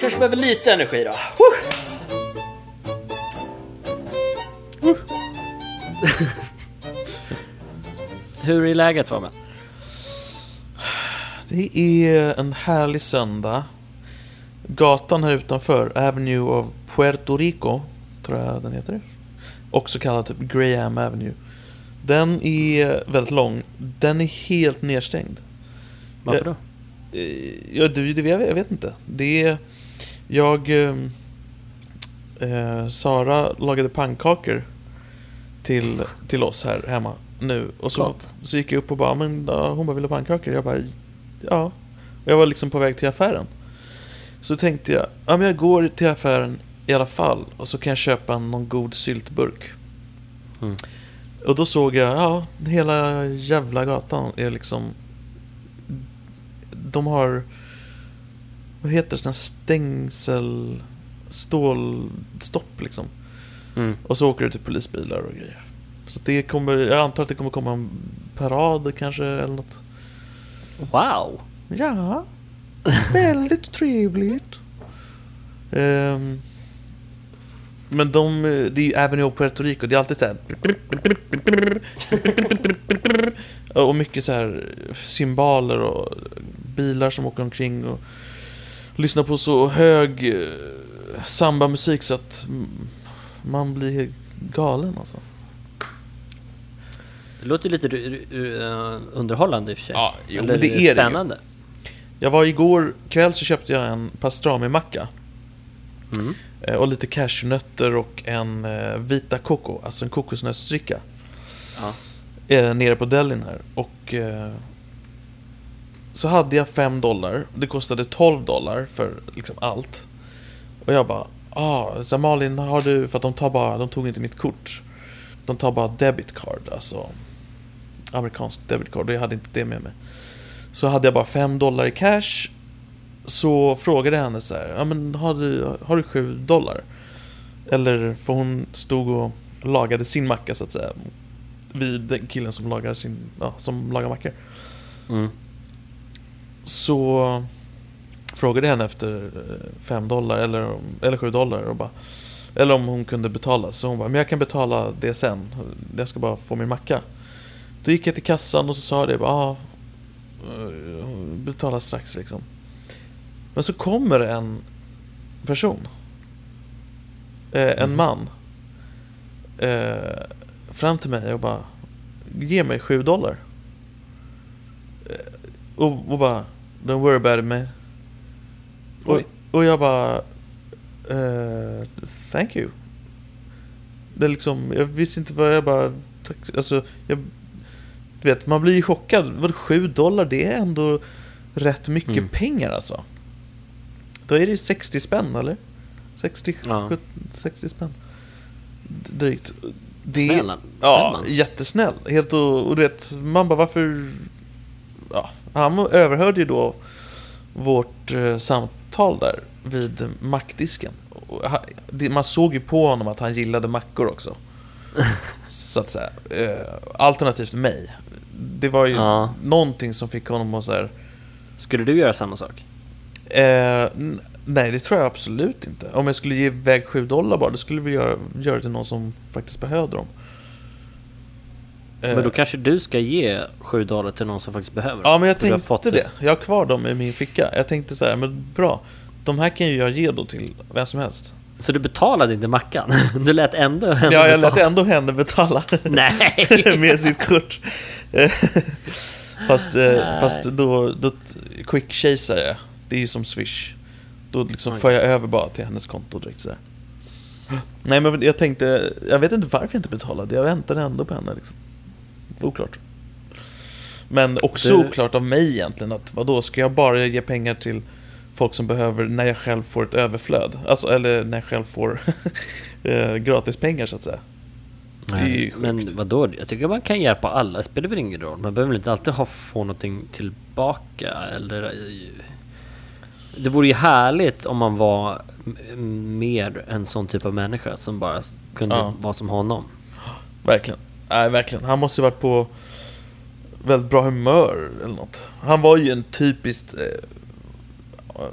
kanske behöver lite energi då. Hur är läget Fabian? Det är en härlig söndag. Gatan här utanför, Avenue of Puerto Rico, tror jag den heter. Också kallad typ Graham Avenue. Den är väldigt lång. Den är helt nedstängd. Varför då? Eh, Ja, det, det, jag vet inte. Det är... Jag... eh, Eh, Sara lagade pannkakor till, till oss här hemma nu. Och så, så gick jag upp och bara, men ja, hon bara ville ha pannkakor. Jag bara, ja. Och jag var liksom på väg till affären. Så tänkte jag, ja men jag går till affären i alla fall. Och så kan jag köpa någon god syltburk. Mm. Och då såg jag, ja, hela jävla gatan är liksom... De har... Vad heter det? Här stängsel... Stålstopp liksom. Mm. Och så åker det till polisbilar och grejer. Så det kommer, jag antar att det kommer komma en parad kanske eller något. Wow! Ja, väldigt trevligt. Ehm, men de, det är ju Avenue of Puerto Rico, det är alltid så här. Och mycket så här cymbaler och bilar som åker omkring och lyssnar på så hög eh, samba-musik så att man blir galen alltså. Det låter lite eh, underhållande i och för sig. Ja, jo, Eller men det är det spännande. Jag var igår kväll så köpte jag en pastrami-macka. Mm. Eh, Och lite cashewnötter och en vita coco, alltså en kokosnötsdricka. Ja. Nere på delin här. Och så hade jag 5 dollar. Det kostade 12 dollar för liksom allt. Och jag bara, ah, så Malin har du, för att de tar bara, de tog inte mitt kort. De tar bara debit card, alltså amerikansk debit card. Och jag hade inte det med mig. Så hade jag bara 5 dollar i cash. Så frågade jag henne så här, ja men har du, har du 7 dollar? Eller, för hon stod och lagade sin macka så att säga. Vid den killen som lagar sin, ja, som lagar mackor. Mm. Så frågade jag henne efter 5 dollar eller, eller 7 dollar och bara Eller om hon kunde betala, så hon bara, men jag kan betala det sen. Jag ska bara få min macka. Då gick jag till kassan och så sa det bara, ah, eh, betala strax liksom. Men så kommer en person eh, En Mm. man eh, Fram till mig och bara Ge mig 7 dollar. Eh, och, och bara Don't worry about it man. Och, och jag bara eh, Thank you. Det är liksom, jag visste inte vad jag bara tack, Alltså, jag Du vet, man blir ju chockad. Vad 7 dollar, det är ändå Rätt mycket Mm. pengar alltså. Då är det 60 spänn eller? 60, Ja. 70, 60 spänn. Drygt. Det, Snäll, snäll Ja, jättesnäll. Helt och, och du vet, man bara varför... Ja, han överhörde ju då vårt eh, samtal där vid mackdisken. Man såg ju på honom att han gillade mackor också. så att säga. Eh, alternativt mig. Det var ju Ja. någonting som fick honom att så här, Skulle du göra samma sak? eh, Nej, det tror jag absolut inte. Om jag skulle ge iväg 7 dollar bara, då skulle vi göra, göra det till någon som faktiskt behövde dem. Eh, Men då kanske du ska ge 7 dollar till någon som faktiskt behöver Ja, men jag har fått tänkte det. Jag har kvar dem i min ficka. Jag tänkte så här, men bra. De här kan ju jag ge då till vem som helst. Så du betalade inte mackan? Du lät ändå henne Ja, jag lät betala. ändå henne betala Nej! med sitt kort. Fast, eh, Nej. fast då, då quick chasear jag. Det är ju som swish. Då liksom för jag över bara till hennes konto direkt sådär. Nej men jag tänkte, jag vet inte varför jag inte betalade. Jag väntade ändå på henne liksom. Oklart. Men också Du- oklart av mig egentligen att vadå, ska jag bara ge pengar till folk som behöver när jag själv får ett överflöd? Alltså, eller när jag själv får eh, gratis pengar så att säga. Det är ju Men sjukt. vadå? Jag tycker man kan hjälpa alla, det spelar väl ingen roll. Man behöver väl inte alltid ha, få någonting tillbaka eller... Det vore ju härligt om man var mer en sån typ av människa som bara kunde Ja. vara som honom. Verkligen. Nej, verkligen. Han måste ju varit på väldigt bra humör eller något. Han var ju en typiskt... Eh,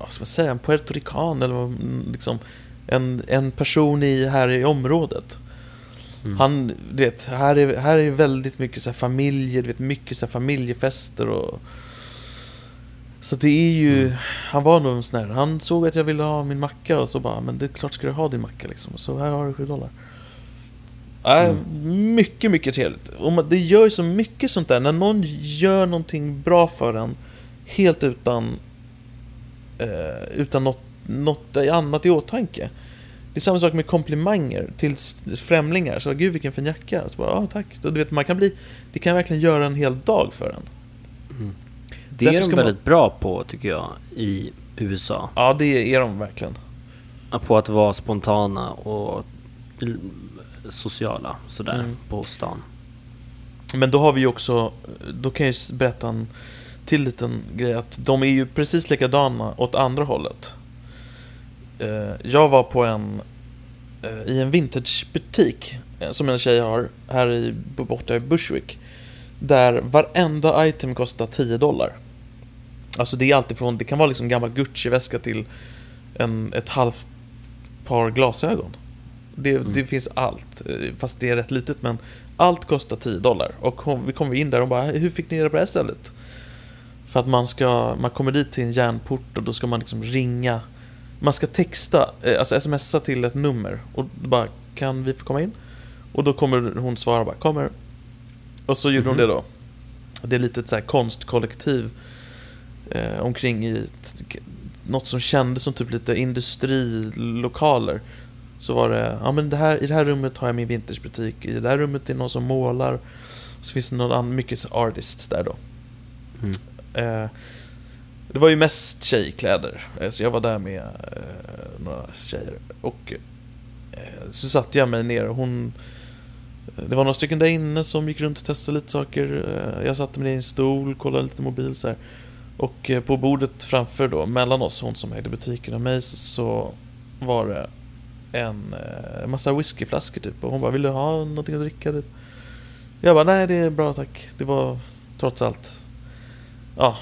vad ska man säga, en puertorican eller liksom en, en person i, här i området. Mm. Han, du vet, här är, här är väldigt mycket så familjer, du vet, mycket så familjefester och... Så det är ju, Mm. han var nog en sån här, han såg att jag ville ha min macka och så bara, men det är klart ska du ha din macka liksom. Så här har du 7 dollar. Äh, Mycket, mycket trevligt. Och man- det gör ju så mycket sånt där, när någon gör någonting bra för en, helt utan, eh, utan något, något annat i åtanke. Det är samma sak med komplimanger till främlingar. Så gud vilken fin jacka. Så bara, ja tack. Så, du vet, man kan bli, det kan verkligen göra en hel dag för en. Mm. Det Därför är de ska man- väldigt bra på tycker jag i USA. Ja, det är de verkligen. På att vara spontana och sociala sådär Mm. på stan. Men då har vi ju också, då kan jag ju berätta en till liten grej att de är ju precis likadana åt andra hållet. Eh, Jag var på en, eh, i en vintagebutik eh, som en tjej har här i, borta i Bushwick. Där varenda item kostar 10 dollar. Alltså det är alltid från, det kan vara liksom gammal Gucci-väska till en, ett halvt par glasögon. Det, Mm. det finns allt, eh, fast det är rätt litet men allt kostar 10 dollar. Och kom, vi kom in där och bara, hur fick ni reda på det här stället? För att man ska, man kommer dit till en järnport och då ska man liksom ringa Man ska texta, eh, alltså smsa till ett nummer och bara, kan vi få komma in? Och då kommer hon svara bara, kommer Och så gjorde Mhm. hon det då Det är lite ett så här konstkollektiv eh, omkring i ett, något som kändes som typ lite industrilokaler Så var det, ja men det här, i det här rummet har jag min vintagebutik I det här rummet är det någon som målar Så finns det någon annan, mycket artists där då Mm. Eh, det var ju mest tjejkläder, eh, så jag var där med eh, några tjejer. Och eh, så satte jag mig ner och hon... Det var några stycken där inne som gick runt och testade lite saker. Eh, jag satte mig ner i en stol, kollade lite mobil så här. Och eh, på bordet framför då, mellan oss, hon som ägde butiken och mig, så var det en eh, massa whiskyflaskor typ. Och hon bara, vill du ha någonting att dricka? Typ. Jag bara, nej det är bra tack. Det var trots allt, ja,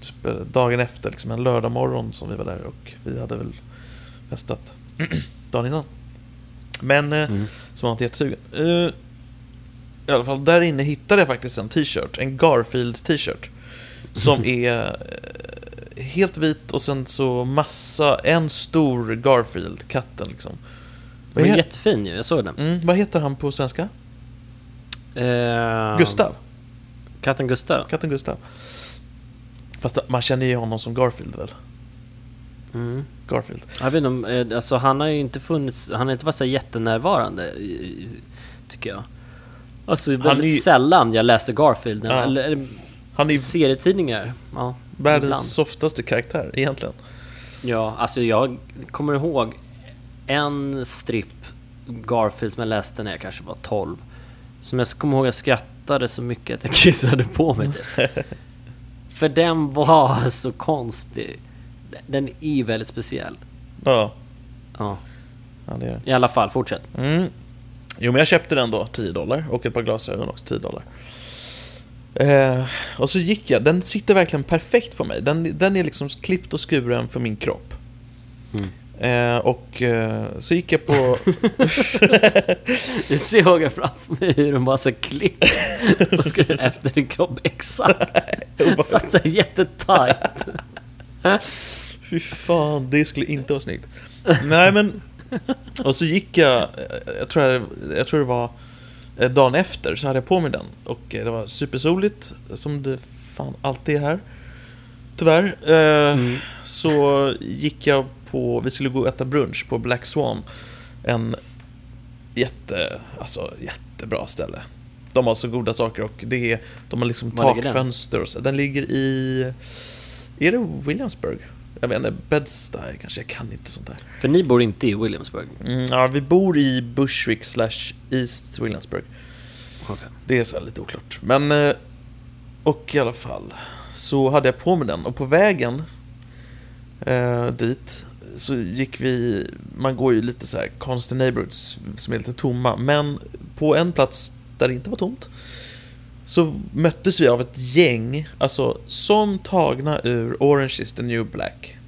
typ, eh, dagen efter, liksom en lördag morgon som vi var där och vi hade väl festat dagen innan. Men, eh, Mm. som var inte jättesugen. I alla fall, där inne hittade jag faktiskt en t-shirt, en Garfield t-shirt. Som är helt vit och sen så massa, en stor Garfield, katten liksom. Den var jättefin ju, jag såg den. mm, vad heter han på svenska? Eh, Gustav, Katten Gustav. katten Gustav. Fast man känner ju honom som Garfield väl? Mm. Garfield. Jag vet inte eh, alltså han har ju inte funnits, han har inte varit så jättenärvarande tycker jag. Alltså väldigt Han är sällan jag läste Garfield, Ja. eller, eller Han är serietidningar. Ja, världens ibland. softaste karaktär egentligen. Ja, alltså jag kommer ihåg en stripp Garfield som jag läste när jag kanske var 12. Som jag kommer ihåg jag skrattade så mycket att jag kissade på mig. För den var så konstig. Den är väldigt speciell. Ja, Ja, ja det är i alla fall, fortsätt. Mm. Jo men jag köpte den då, 10 dollar. Och ett par glasögon också, 10 dollar. Eh, och så gick jag, den sitter verkligen perfekt på mig. Den, den är liksom klippt och skuren för min kropp. Mm. Eh, och eh, så gick jag på... Jag ser jag framför mig hur de bara så klippt och skulle efter din kropp exakt. Satt så jättetajt. Fy fan, det skulle inte vara snyggt. Nej men... Och så gick jag, eh, jag tror, jag, jag tror det var dagen efter, så hade jag på mig den. Och eh, det var supersoligt, som det fan alltid är här. Tyvärr. Eh, Mm. Så gick jag på, vi skulle gå och äta brunch på Black Swan. En jätte, alltså jättebra ställe. De har så goda saker och det är, de har liksom Var takfönster och så. Den ligger i, är det Williamsburg? Jag vet inte, Bed-Stuy kanske, jag kan inte sånt där. För ni bor inte i Williamsburg? Mm, ja, vi bor i Bushwick slash East Williamsburg. Okej. Det är så lite oklart. Men, eh, och i alla fall. Så hade jag på mig den och på vägen eh, dit så gick vi, man går ju lite så här konstig neighborhoods som är lite tomma. Men på en plats där det inte var tomt så möttes vi av ett gäng, alltså som tagna ur Orange is the new black.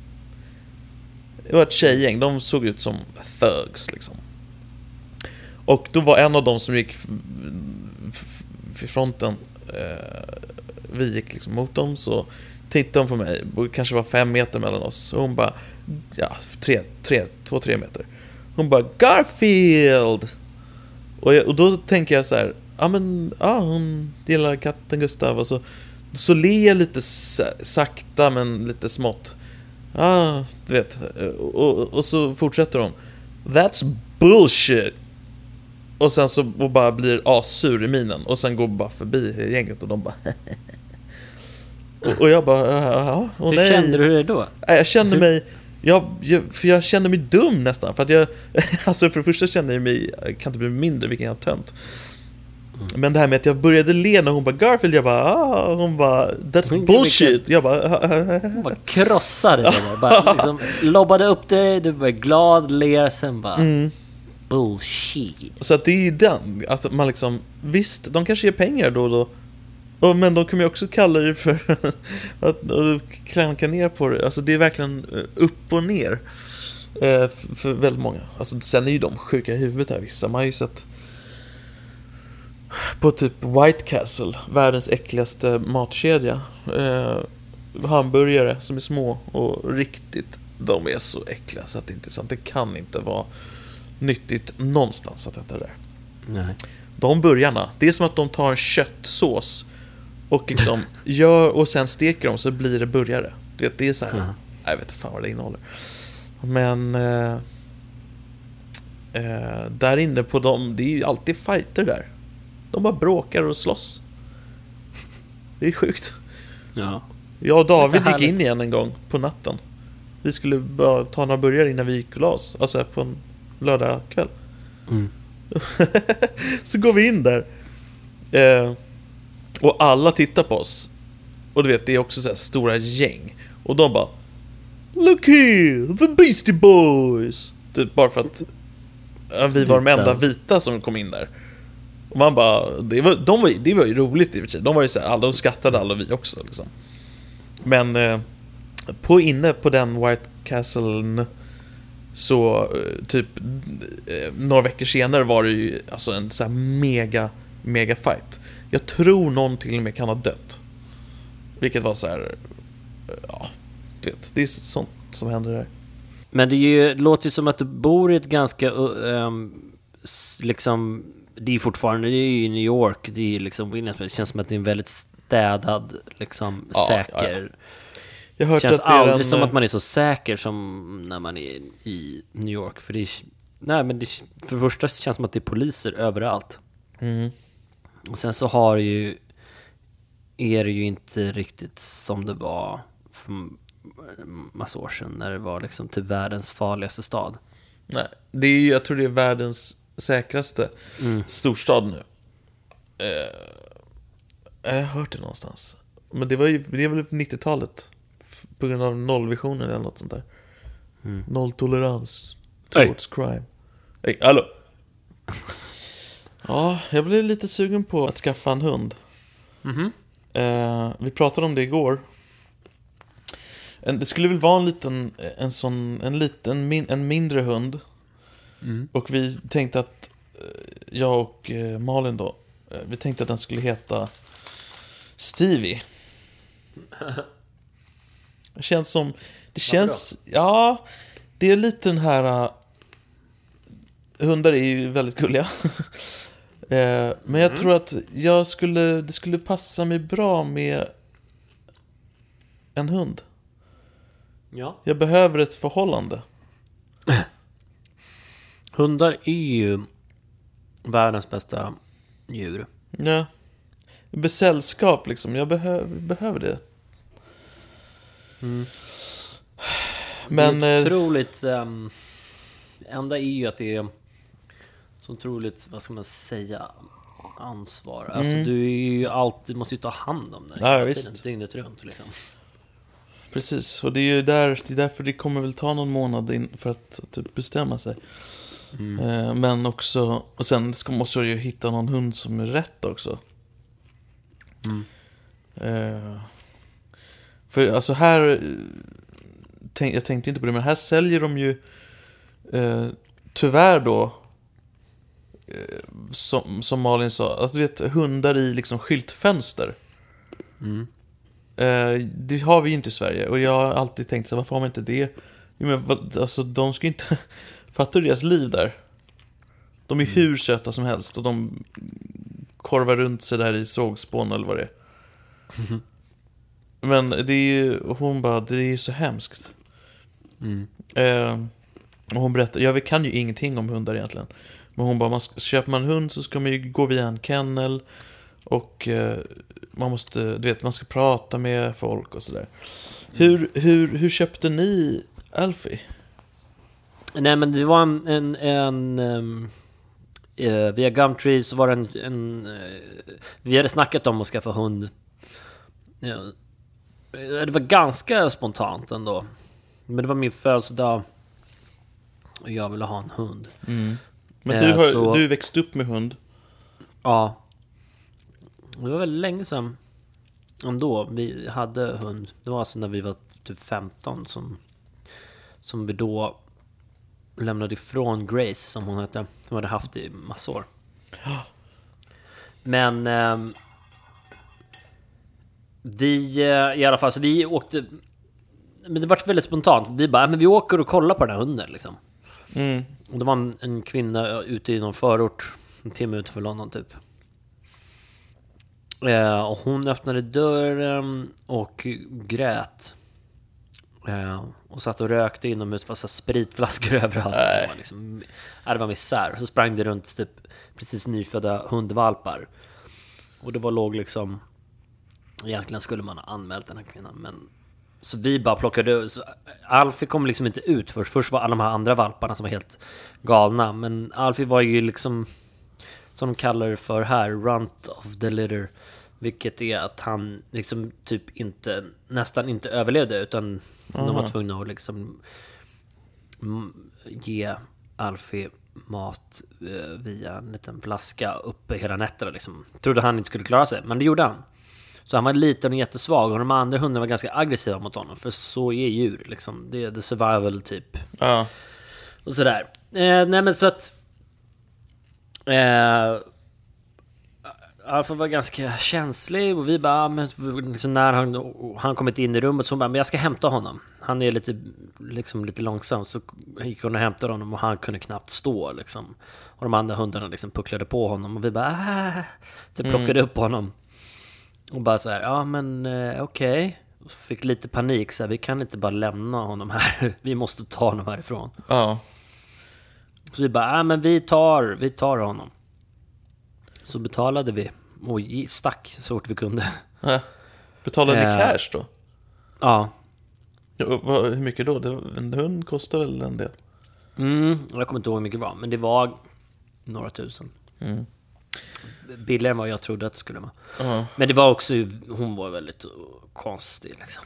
Det var ett tjejgäng, de såg ut som thugs liksom. Och då var en av dem som gick vid fronten, eh, vi gick liksom mot dem, så tittade hon på mig, och kanske var fem meter mellan oss, och hon bara, ja, tre, tre, två, tre meter. Hon bara Garfield! Och, jag, och då tänker jag så här, ja men, ja hon gillar katten Gustav och så, så ler jag lite sa- sakta men lite smått. Ja, du vet. Och, och, och så fortsätter hon. That's bullshit! Och sen så och bara blir assur i minen och sen går bara förbi gänget och de bara och, och jag bara, ja, och Hur nej. kände du det då? Jag kände mig, jag, jag, för jag kände mig dum nästan. För att jag, alltså för det första kände jag mig, jag kan inte bli mindre vilken jag tönt. Men det här med att jag började le när hon bara Garfield, jag bara ah, hon bara That's bullshit! Jag bara Hon bara krossade det där. Bara liksom lobbade upp det, du var glad, ler, sen bara... mm. Bullshit. Så att det är ju den, att man liksom Visst, de kanske ger pengar då och då Men de kommer ju också kalla det för att klanka ner på det Alltså det är verkligen eh, upp och ner eh, För väldigt många Alltså sen är ju de sjuka i huvudet här vissa Man har ju sett På typ White Castle Världens äckligaste matkedja eh, Hamburgare som är små och riktigt De är så äckliga så att det inte är sant Det kan inte vara nyttigt någonstans att äta det där Nej. de burgarna, det är som att de tar en köttsås och liksom gör och sen steker dem så blir det burgare. Du vet, det är så här, Ja. jag vet inte fan vad det innehåller. Men eh, eh, där inne på dem, det är ju alltid fighter där. De bara bråkar och slåss. Det är sjukt. Ja. Jag och David gick in igen en gång på natten. Vi skulle bara ta några burgare innan vi gick och la oss. Alltså på en lördagkväll. Mm. så går vi in där. Eh, och alla tittar på oss. Och du vet, det är också så här stora gäng. Och de bara Look here, the Beastie Boys! Typ bara för att vi var de enda vita som kom in där. Och man bara, det var, de var, ju- det var ju roligt i och för sig. De var ju så här, de skrattade alla vi också liksom. Men eh, på inne på den White Castle så eh, typ eh, några veckor senare var det ju alltså en så här mega, mega fight. Jag tror någon till och med kan ha dött. Vilket var så här, eh, ja, du vet, det är sånt som händer där. Men det, är ju, det låter ju som att du bor i ett ganska... uh, liksom... Det är fortfarande... Det är ju i New York. Det är liksom... Det känns som att det är en väldigt städad, liksom Ja, säker... Jag har Det hört känns att det aldrig en, som eh, att man är så säker som när man är i New York. För det är... Nej, men det, för det första känns det som att det är poliser överallt. Mm, Och sen så har ju... Är det ju inte riktigt som det var för massa år sedan när det var liksom typ världens farligaste stad. nej, det är ju, jag tror det är världens säkraste Mm. storstad nu. Eh, jag har hört det någonstans. Men det var ju, det är väl 90-talet. F- På grund av nollvisionen eller något sånt där. Mm. Nolltolerans towards crime. Hej, hallå! ja, jag blev lite sugen på att skaffa en hund. Mhm. Eh, vi pratade om det igår. En, det skulle väl vara en liten, en sån, en liten, min, en mindre hund. Mm. Och vi tänkte att, eh, jag och eh, Malin då, eh, vi tänkte att den skulle heta Stevie. Det känns som, det känns, ja, det är lite den här, hundar är ju väldigt gulliga. Men jag tror att jag skulle, det skulle passa mig bra med en hund. Ja. Jag behöver ett förhållande. Hundar är ju världens bästa djur. Ja. Med sällskap liksom, jag behöver, behöver det. Men, det är eh, otroligt... Det enda är ju att det är så otroligt, vad ska man säga, ansvar. Alltså Mm. du är ju alltid, måste ju ta hand om den Ja, hela visst. tiden, dygnet runt liksom. precis, och det är ju där, det är därför det kommer väl ta någon månad in för att typ bestämma sig. Mm. Eh, Men också, och sen ska, måste jag ju hitta någon hund som är rätt också. Mm. Eh, För alltså här, eh, tänk, jag tänkte inte på det, men här säljer de ju eh, tyvärr då eh, som, som Malin sa, att du vet hundar i liksom skyltfönster. Mm. Eh, det har vi ju inte i Sverige och jag har alltid tänkt så varför har man inte det? Men alltså de ska inte... Fattar du deras liv där? De är hur söta som helst och de korvar runt sig där i sågspån eller vad det är. Men det är ju, hon bara, det är ju så hemskt. Mm. Eh, och hon berättar, jag kan ju ingenting om hundar egentligen. Men hon bara, man, köper man en hund så ska man ju gå via en kennel. Och eh, man måste, du vet, man ska prata med folk och sådär. Hur, hur, hur köpte ni Alfie? Nej men det var en... en, en ehm, eh, via Gumtree så var det en... en eh, vi hade snackat om att skaffa hund. Ja, eh, det var ganska spontant ändå. Men det var min födelsedag. Och jag ville ha en hund. Men Eh, du har så- du växt upp med hund. Ja. Det var väldigt länge sedan ändå vi hade hund. Det var alltså när vi var typ 15 som, som vi då lämnade ifrån Grace som hon hette. Som hade haft i massa år. Men ehm, vi eh, i alla fall, så vi åkte... Men det var väldigt spontant. Vi bara, "Ja, men vi åker och kollar på den här hunden liksom. Mm. Och det var en, en kvinna ute i någon förort, en timme utanför London typ. Eh, och hon öppnade dörren och grät. Eh, och satt och rökte inomhus, fast spritflaskor överallt. Nej. Det var, liksom, det var misär. Och så sprang det runt typ precis nyfödda hundvalpar. Och det var låg liksom... Egentligen skulle man ha anmält den här kvinnan, men... Så vi bara plockade... Så Alfie kom liksom inte ut först. Först var alla de här andra valparna som var helt galna. Men Alfie var ju liksom... Som de kallar det för här, runt of the litter. Vilket är att han liksom typ inte, nästan inte överlevde utan de var Aha. tvungna att liksom ge Alfie mat eh, via en liten flaska uppe hela nätterna liksom. Trodde han inte skulle klara sig, men det gjorde han. Så han var liten och jättesvag och de andra hundarna var ganska aggressiva mot honom. För så är djur liksom. Det är the survival typ. Ja. Och sådär. Eh, nej men så att... Eh, Alfa var ganska känslig och vi bara, ah, men liksom när han, han kommit in i rummet så hon bara, men jag ska hämta honom. Han är lite, liksom lite långsam. Så gick hon och hämtade honom och han kunde knappt stå liksom. Och de andra hundarna liksom pucklade på honom och vi bara, ah, typ plockade upp honom. Och bara så här, ja men eh, okej. Och Fick lite panik så här, vi kan inte bara lämna honom här. Vi måste ta honom härifrån. Ja. Så vi bara, äh, men vi tar, vi tar honom. Så betalade vi och stack så fort vi kunde. Ja. Betalade ni Eh. cash då? Ja. Ja, vad, hur mycket då? Det, en hund kostar väl en del? Mm, jag kommer inte ihåg hur mycket det var, men det var några tusen. Mm. Billigare än vad jag trodde att det skulle vara. Ja. Men det var också, hon var väldigt uh, konstig liksom.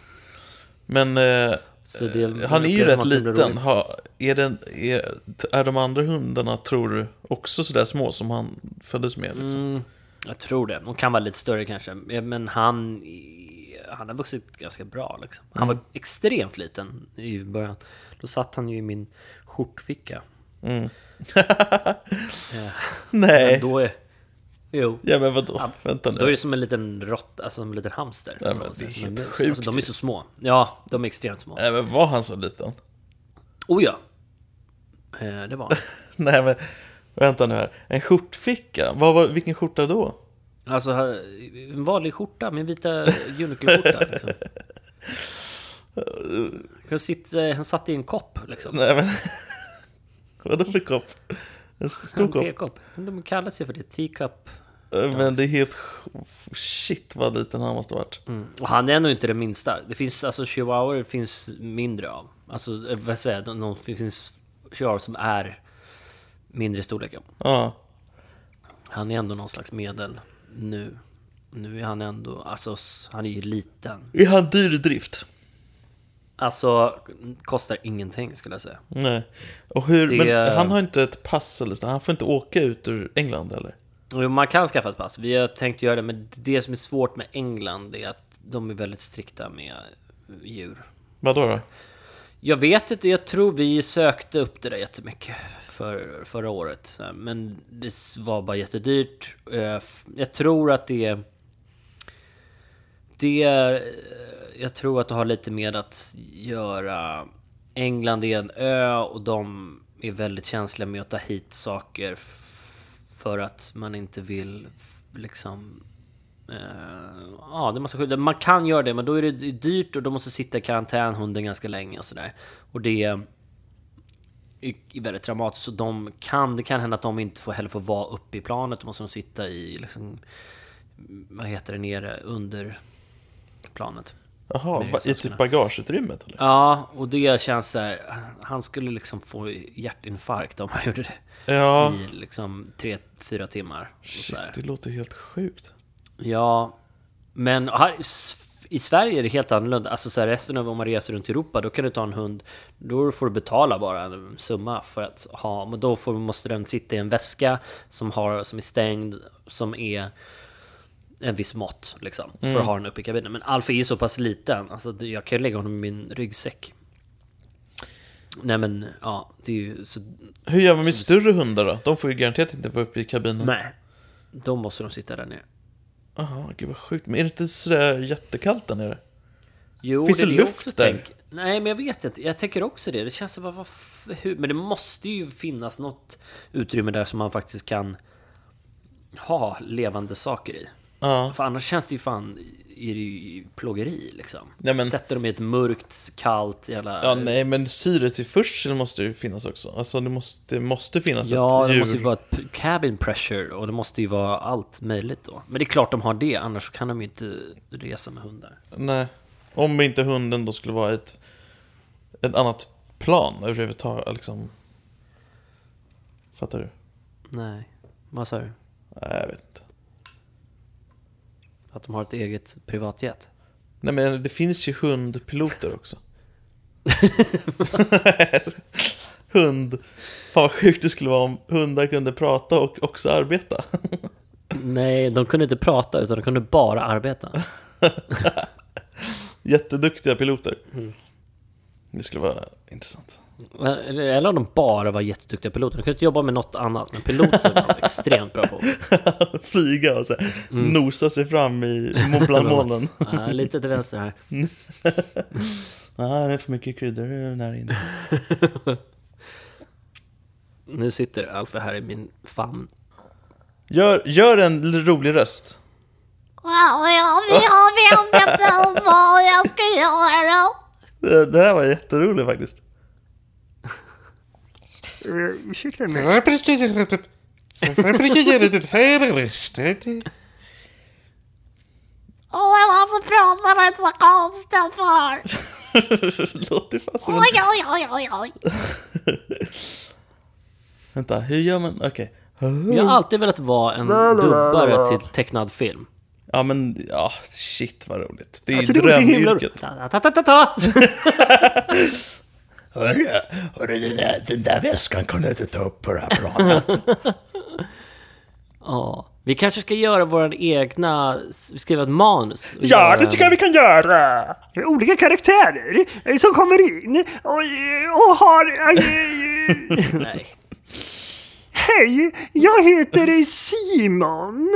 Men eh, Så det, han är ju rätt liten. Ha, är, den, är, är de andra hundarna, tror du, också sådär små som han föddes med? Liksom? Mm, jag tror det. Hon kan vara lite större kanske. Men han, han har vuxit ganska bra liksom. Han var extremt liten i början. Då satt han ju i min skjortficka. Mm. Ja. Nej! Men då är... Jo. Ja men vadå? Ja, Vänta nu. Då är det som en liten råtta, alltså som en liten hamster. Nej, men det är helt sjukt Alltså, de är så små. Ja, de är extremt små. Nej men var han så liten? Oh ja! Eh, det var han. Nej men, vänta nu här. En skjortficka? Vad var, vilken skjorta då? Alltså, en vanlig skjorta, min vita Uniqlo-skjorta liksom. Han, han satt i en kopp liksom. Nej men, vadå för kopp? En stor kopp? tekopp. De kallas ju för det, teacup. Men det är helt... Shit vad liten han måste ha varit. Mm. Och han är nog inte det minsta. Det finns alltså chihuahuor finns mindre av. Alltså eh, vad säger jag, de- de finns chihuahuor som är mindre i storleken. Ja. Han är ändå någon slags medel nu. Nu är han ändå, alltså han är ju liten. Är han dyr i drift? Alltså kostar ingenting skulle jag säga. Nej. Och hur, Det- men han har inte ett pass eller så, han får inte åka ut ur England eller? Jo, man kan skaffa ett pass. Vi har tänkt göra det, men det som är svårt med England är att de är väldigt strikta med djur. Vadå då? Jag vet inte, jag tror vi sökte upp det där jättemycket för, förra året. Men det var bara jättedyrt. Eh, Jag tror att det... Det... Jag tror att det har lite med att göra... England är en ö och de är väldigt känsliga med att ta hit saker för att man inte vill liksom... eh, Ja, det är massa. Man kan göra det, men då är det dyrt och de måste sitta i karantän hunden ganska länge och sådär. Och det är är väldigt dramatiskt. Så de kan, det kan hända att de inte får, heller får vara uppe i planet. Då måste de sitta i, liksom, vad heter det, nere under planet. Jaha, i typ bagageutrymmet eller? Ja, och det känns så här, han skulle liksom få hjärtinfarkt om han gjorde det. Ja, I liksom tre, fyra timmar. Shit, det låter helt sjukt. Ja, men här, i Sverige är det helt annorlunda. Alltså så här, resten av om man reser runt i Europa, då kan du ta en hund. Då får du betala bara en summa för att ha. Men då får, måste den sitta i en väska som, har, som är stängd, som är en viss mått liksom. För att ha den uppe i kabinen. Men Alf är ju så pass liten. Alltså det- jag kan ju lägga honom i min ryggsäck. Nej men, ja, det är ju så... Hur gör man med större hundar då? De får ju garanterat inte vara uppe i kabinen. Nej. Då måste de sitta där nere. Jaha, gud vad sjukt. Men är det inte sådär jättekallt där nere? Jo, Finns det är jag luft där? tänk- Nej, men jag vet inte. Jag tänker också det. Det känns som bara, hur? Men det måste ju finnas något utrymme där som man faktiskt kan ha levande saker i. Ja. För annars känns det ju fan, är det ju plågeri liksom. Nej men, Sätter dem i ett mörkt, kallt jävla... ja nej men syretillförsel måste ju finnas också. Alltså det måste, det måste finnas Ja, ett det djur. måste ju vara ett cabin pressure och det måste ju vara allt möjligt då. Men det är klart de har det, annars kan de ju inte resa med hundar. Nej. Om inte hunden då skulle vara ett, ett annat plan överhuvudtaget liksom. Fattar du? Nej, vad sa du? Nej, jag vet inte. Att de har ett eget privatjet? Nej men det finns ju hundpiloter också. Hund. Fan vad sjukt det skulle vara om hundar kunde prata och också arbeta. Nej, de kunde inte prata utan de kunde bara arbeta. Jätteduktiga piloter. Mm. Det skulle vara intressant. Eller om de bara var jätteduktiga piloter. De kunde inte jobba med något annat. Men piloter var de extremt bra på. Flyga och så här, Mm. nosa sig fram i bland molnen. Ja, lite till vänster här. Nej, det är för mycket kryddor där inne. Nu sitter Alfa här i min famn. Gör, gör en rolig röst. Ja, jag vet inte vad jag ska göra. Det, det här var jätteroligt faktiskt. Ursäkta mig. Varför göra det här röstet? Och varför pratar du så konstigt för? Låter fan som en... Oj, oj, oj, oj, oj. Vänta, hur gör man? Okej. Jag har alltid velat vara en dubbare till tecknad film. Ja men, ja shit vad roligt. Det är Alltså, ju det var så himla drömyrket. Hörru, hörru den, där, den där väskan kan du inte ta upp på det här planet. Ja. Vi kanske ska göra våra egna... Skriva ett manus. Ja, göra det tycker jag vi kan göra. Olika karaktärer eh, som kommer in och, och har... eh, Nej. Hej, jag heter Simon.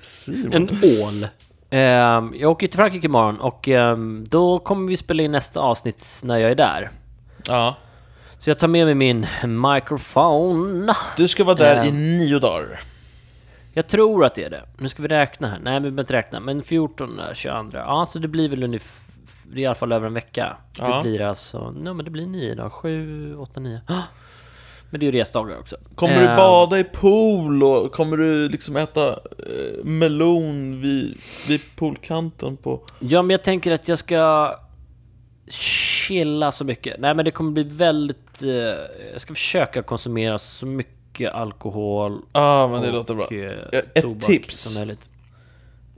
Simon. En ål. Ehm, jag åker till Frankrike imorgon och ehm, då kommer vi spela in nästa avsnitt när jag är där. Ja. Så jag tar med mig min mikrofon. Du ska vara där i nio dagar. Jag tror att det är det. Nu ska vi räkna här. Nej, vi behöver inte räkna. Men 14, 22. Ja, så det blir väl ungefär... Det är i alla fall över en vecka. Ja. Det blir alltså... Nej, men det blir nio dagar. Sju, åtta, nio. Ah! Men det är ju resdagar också. Kommer du Ehm, bada i pool och kommer du liksom äta eh, melon vid, vid poolkanten på... Ja, men jag tänker att jag ska chilla så mycket. Nej, men det kommer bli väldigt... Eh, jag ska försöka konsumera så mycket alkohol Ja, men det och låter bra. eh, Ett tobak tips. som möjligt.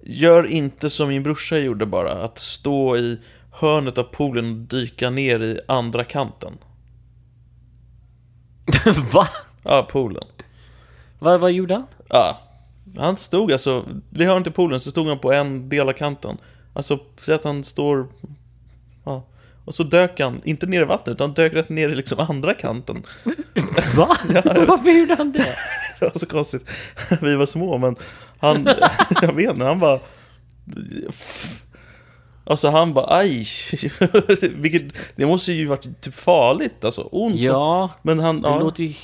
Gör inte som min brorsa gjorde bara, att stå i hörnet av poolen och dyka ner i andra kanten. Va? Ja, poolen. Vad, vad gjorde han? Ja, han stod alltså, vid hörnet i poolen så stod han på en del av kanten. Alltså, säg att han står Och så dök han, inte ner i vattnet, utan dök rätt ner i liksom andra kanten. Va? Varför gjorde han det? Det var så konstigt. Vi var små, men han, jag vet inte, han bara... Alltså han bara aj, Vilket, det måste ju varit typ farligt, alltså ont. så- Ja, men han, det ja, låter ju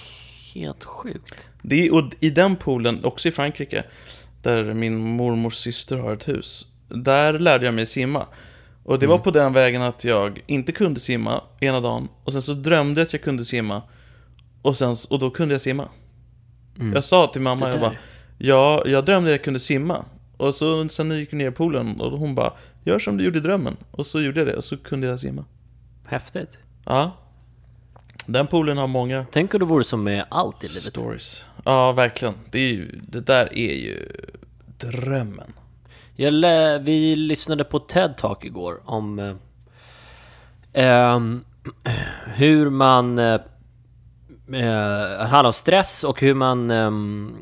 helt sjukt. det är, och i den poolen, också i Frankrike, där min mormors syster har ett hus, där lärde jag mig simma. Och det var på den vägen att jag inte kunde simma ena dagen, och sen så drömde jag att jag kunde simma, och, sen, och då kunde jag simma. Jag sa till mamma, jag bara, ja, jag drömde att jag kunde simma. Och så sen gick jag ner i poolen, och hon bara, gör som du gjorde i drömmen. Och så gjorde jag det, och så kunde jag simma. Häftigt. Ja. Den poolen har många Tänk om det vore som med allt i livet. stories. Ja, verkligen. Det, är ju, det där är ju drömmen. Jag lä- vi lyssnade på TED-talk igår om eh, ehm, hur man eh, eh, handlar om stress och hur man ehm,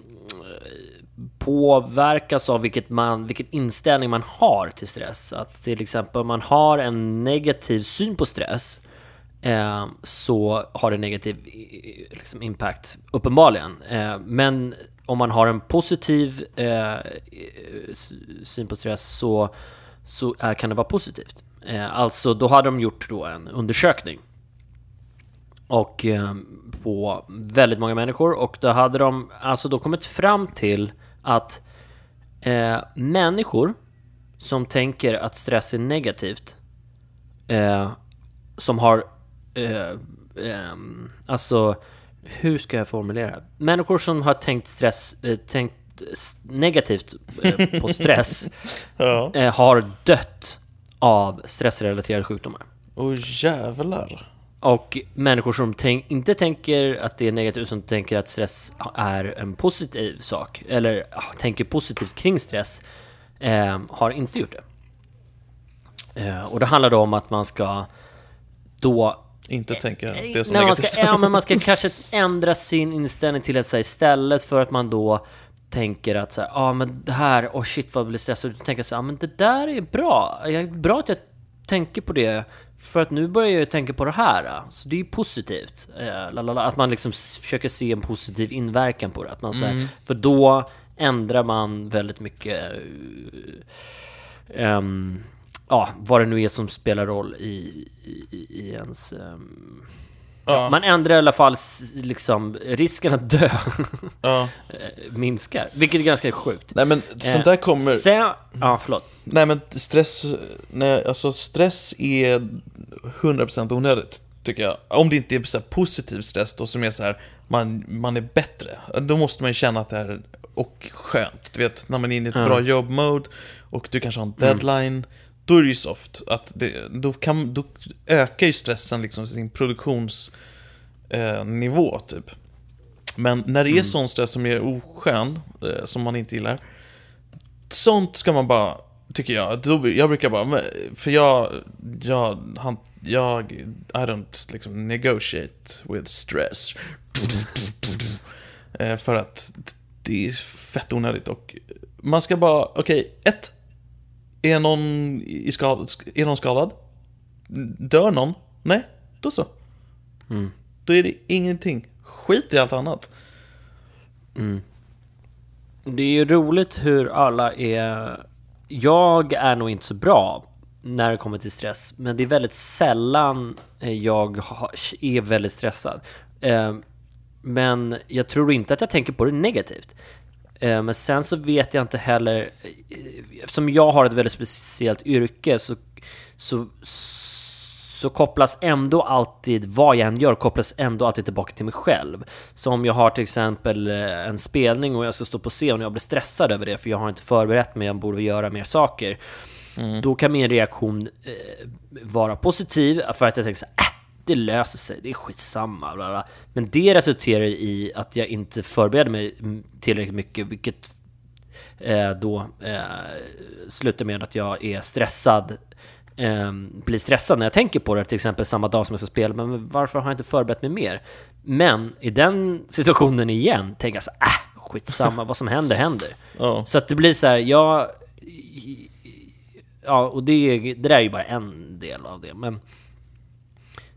påverkas av vilket, man, vilken inställning man har till stress. Att till exempel om man har en negativ syn på stress eh, så har det negativ liksom, impact, uppenbarligen. Eh, men om man har en positiv eh, syn på stress så, så är, kan det vara positivt. Eh, alltså, då hade de gjort då en undersökning och eh, på väldigt många människor och då hade de alltså då kommit fram till att eh, människor som tänker att stress är negativt eh, som har eh, ehm, alltså hur ska jag formulera? Människor som har tänkt stress eh, tänkt negativt eh, på stress Ja. eh, har dött av stressrelaterade sjukdomar. Och jävlar. Och människor som tänk, inte tänker att det är negativt, som tänker att stress är en positiv sak, eller ja, tänker positivt kring stress, eh, har inte gjort det. Eh, och det handlar då om att man ska då... Inte tänka Eh, det som nej, man negativt. ska, ja, men man ska kanske ändra sin inställning till att säga istället för att man då tänker att så här, ja men det här, oh shit vad jag blir stressad, då tänker så här, ja men det där är bra, bra att jag tänker på det, för att nu börjar jag ju tänka på det här, så det är ju positivt. Lalala, att man liksom försöker se en positiv inverkan på det, att man här, för då ändrar man väldigt mycket ehm, ja, vad det nu är som spelar roll i, i, i ens... ehm, Ja. Man ändrar i alla fall liksom risken att dö Ja. minskar, vilket är ganska sjukt. Nej men sånt där kommer... Sen, ja, förlåt. Nej men stress, nej, alltså stress är 100% onödigt tycker jag. Om det inte är så här positiv stress då som är så här, man, man är bättre. Då måste man ju känna att det är och skönt. Du vet, när man är inne i ett Ja. bra jobbmode och du kanske har en deadline. Då är det ju soft. Att det, då, kan, då ökar ju stressen liksom sin produktionsnivå eh, typ. Men när det är sån stress som är oskön, eh, som man inte gillar, sånt ska man bara, tycker jag, då, jag brukar bara, för jag, jag, han, jag, I don't liksom negotiate with stress. Eh, för att det är fett onödigt och man ska bara, okej, ett, är någon i skadad, är någon skadad? Dör någon? Nej, då så. Då är det ingenting. Skit i allt annat. Det är ju roligt hur alla är... Jag är nog inte så bra när det kommer till stress, men det är väldigt sällan eh, jag är väldigt stressad. Eh, Men jag tror inte att jag tänker på det negativt. Eh, Men sen så vet jag inte heller, eh, eftersom jag har ett väldigt speciellt yrke så, så, så kopplas ändå alltid, vad jag än gör, kopplas ändå alltid tillbaka till mig själv. Så om jag har till exempel eh, en spelning och jag ska stå på scen och jag blir stressad över det för jag har inte förberett mig, jag borde göra mer saker. Då kan min reaktion eh, vara positiv för att jag tänker så här, äh, det löser sig, det är skitsamma. Bla bla. Men det resulterar i att jag inte förbereder mig tillräckligt mycket, vilket eh, då eh, slutar med att jag är stressad eh, blir stressad när jag tänker på det, till exempel samma dag som jag ska spela, men varför har jag inte förberett mig mer? Men i den situationen igen, tänker jag så äh, skitsamma, vad som händer, händer. Ja. Så att det blir så här, jag... Ja, och det, det där är ju bara en del av det, men...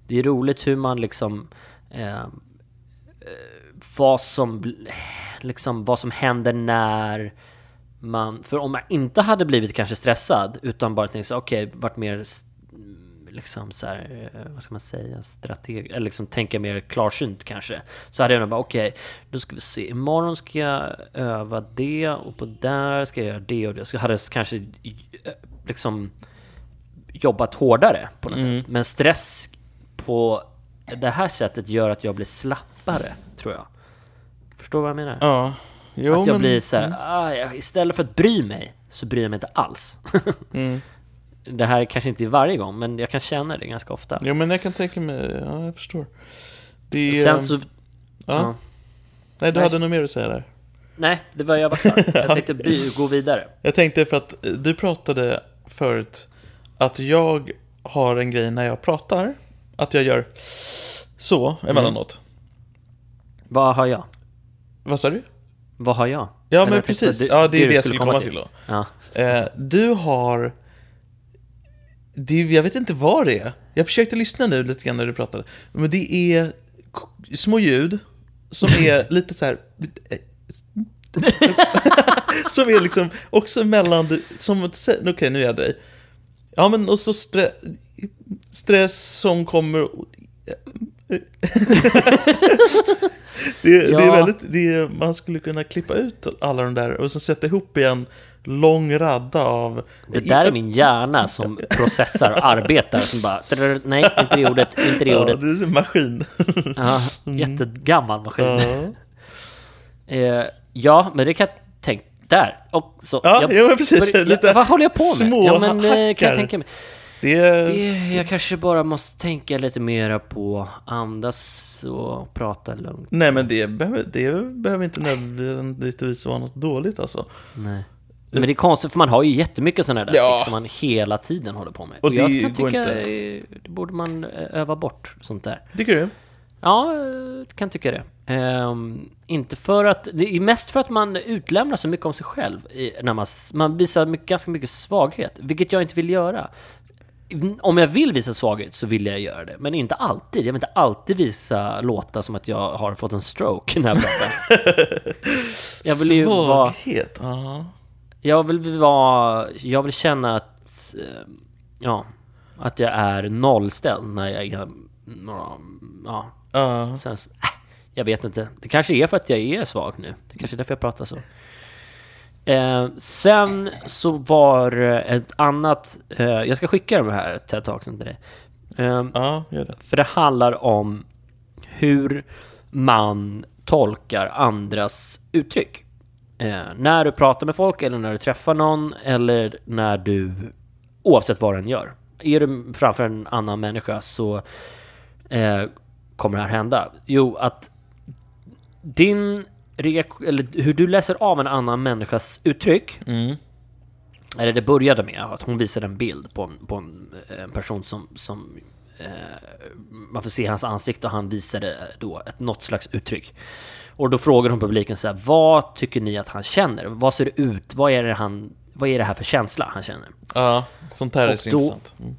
det är roligt hur man liksom... Eh, vad som... Liksom vad som händer när man... För om man inte hade blivit kanske stressad, utan bara tänkt så okej, varit mer... Liksom så här, eh, vad ska man säga, strateg... Eller liksom tänka mer klarsynt kanske. Så hade jag nog bara, okej, då ska vi se, imorgon ska jag öva det och på där ska jag göra det och det. Så hade jag kanske eh, liksom jobbat hårdare på något sätt. Men stress på det här sättet gör att jag blir slappare, tror jag. Förstår du vad jag menar? Ja. Jo, att jag men, blir så här, ah, jag, istället för att bry mig, så bryr jag mig inte alls. Mm. Det här är kanske inte varje gång, men jag kan känna det ganska ofta. Jo, men jag kan tänka mig, ja, jag förstår. Det är, Sen så... ja. ja. Nej, du Nej. hade nog mer att säga där. Nej, det var jag var klar. Jag tänkte by, gå vidare. Jag tänkte för att eh, du pratade förut att jag har en grej när jag pratar, att jag gör så emellanåt. Vad har jag? Vad sa du? Vad har jag? Ja, Eller men precis. på ja, det är det, du jag skulle komma till då. Ja. Eh, du har... Det, jag vet inte vad det är. Jag försökte lyssna nu lite grann när du pratade. Men det är små ljud som är lite så här... som är liksom också mellan... du- Som. Okej, nu är jag dig. Ja, men och så stre, stress som kommer... det, det är Ja. väldigt... Det är, man skulle kunna klippa ut alla de där och så sätta ihop i en lång radda av... Det där är min hjärna som processar och arbetar som bara Nej, inte det ordet, inte det Ja, ordet. det är en maskin. Ja, jättegammal maskin. Ja, Eh, ja, men det kan jag tänka... Där! Och så, Ja, jag, jo, precis. Lite vad håller jag på med? små ja, men, eh, kan jag tänka mig. Det. Det, jag kanske bara måste tänka lite mera på andas och prata lugnt. Nej, men det behöver, det behöver inte nödvändigtvis vara något dåligt alltså. Nej. Men det är konstigt för man har ju jättemycket sådana där Ja. som man hela tiden håller på med. Och Och, jag kan tycka inte. eh, det borde man eh, öva bort sånt där. Tycker du? Ja, jag kan tycka det. Ehm, inte för att... Det är mest för att man utlämnar så mycket om sig själv. I, när man, man visar mycket, ganska mycket svaghet, vilket jag inte vill göra. Om jag vill visa svaghet så vill jag göra det, men inte alltid. Jag vill inte alltid visa låta som att jag har fått en stroke när jag pratar. jag vill ju vara... Svaghet? Ja. Jag vill vara... Jag vill känna att... eh, Ja. Att jag är nollställd när jag är... Ja, Ja. Sen, äh, jag vet inte. Det kanske är för att jag är svag nu. Det kanske är därför jag pratar så. Eh, sen så var ett annat... Eh, jag ska skicka de här TED-talksen till dig. Eh, Ja, gör det. för det handlar om hur man tolkar andras uttryck. Eh, när du pratar med folk eller när du träffar någon eller när du... Oavsett vad den gör. Är du framför en annan människa så eh, kommer det här hända? Jo, att din eller hur du läser av en annan människas uttryck Mm. eller det började med att hon visade en bild på en, på en, en person som, som eh, man får se hans ansikte och han visade då ett, något slags uttryck. Och då frågar hon publiken så här, vad tycker ni att han känner? Vad ser det ut? Vad är det, han, vad är det här för känsla han känner? Ja, sånt här är Och så då- intressant. Mm.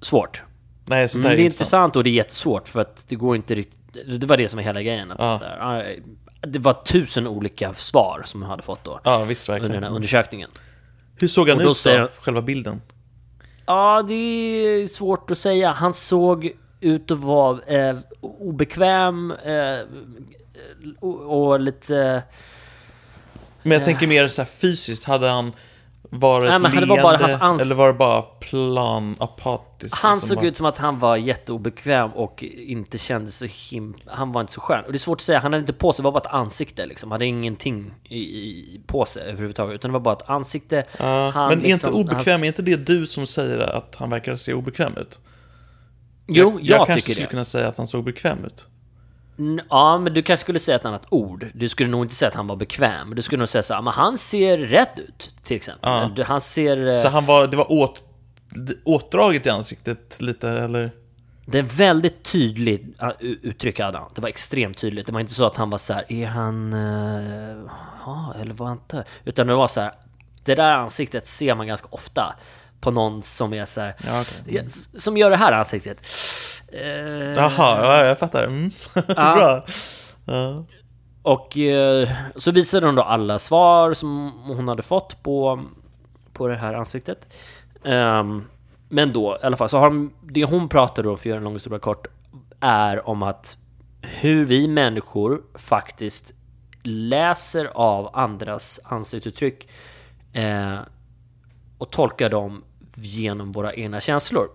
Svårt. Nej, sånt Mm, här det är är intressant och det är jättesvårt för att det går inte riktigt... Det var det som är hela grejen. Att Ja. så här, det var tusen olika svar som hon hade fått då. Ja, visst Under den verkligen. här undersökningen. Hur såg han Och ut då? Själva bilden? Ja, det är svårt att säga. Han såg ut att vara eh, obekväm eh, och, och lite... Men jag tänker mer så här fysiskt, hade han varit Nej, men det leende var bara hans ans- eller var det bara plan, apatisk? Han liksom såg bara... ut som att han var jätteobekväm och inte kände sig him... Han var inte så skön. Och det är svårt att säga, han hade inte på sig, det var bara ett ansikte liksom. Han hade ingenting i, i, på sig överhuvudtaget. Utan det var bara ett ansikte. Ja, han men är liksom- inte obekväm, är inte det du som säger att han verkar se obekväm ut? Jo, jag, jag, jag kanske tycker skulle det. kunna säga att han såg bekväm ut. Ja, men du kanske skulle säga ett annat ord. Du skulle nog inte säga att han var bekväm. Du skulle nog säga så här, men han ser rätt ut, till exempel. Ja. Han ser... eh, Så han var, det var åt, åtdraget i ansiktet lite, eller? Det är väldigt tydligt uttryck hade han. Det var extremt tydligt. Det var inte så att han var så här, är han... Uh, ja, eller var han inte? Utan det var så här, det där ansiktet ser man ganska ofta på någon som är så här, Ja, ja, s- som gör det här ansiktet. Eh, Jaha, ja, jag fattar. Mm. Bra. Ja. Och eh, så visade hon då alla svar som hon hade fått på, på det här ansiktet. Ehm, men då, i alla fall, så har de, det hon pratar då, för att göra en lång historia kort, är om att hur vi människor faktiskt läser av andras ansiktsuttryck eh, och tolkar dem genom våra egna känslor.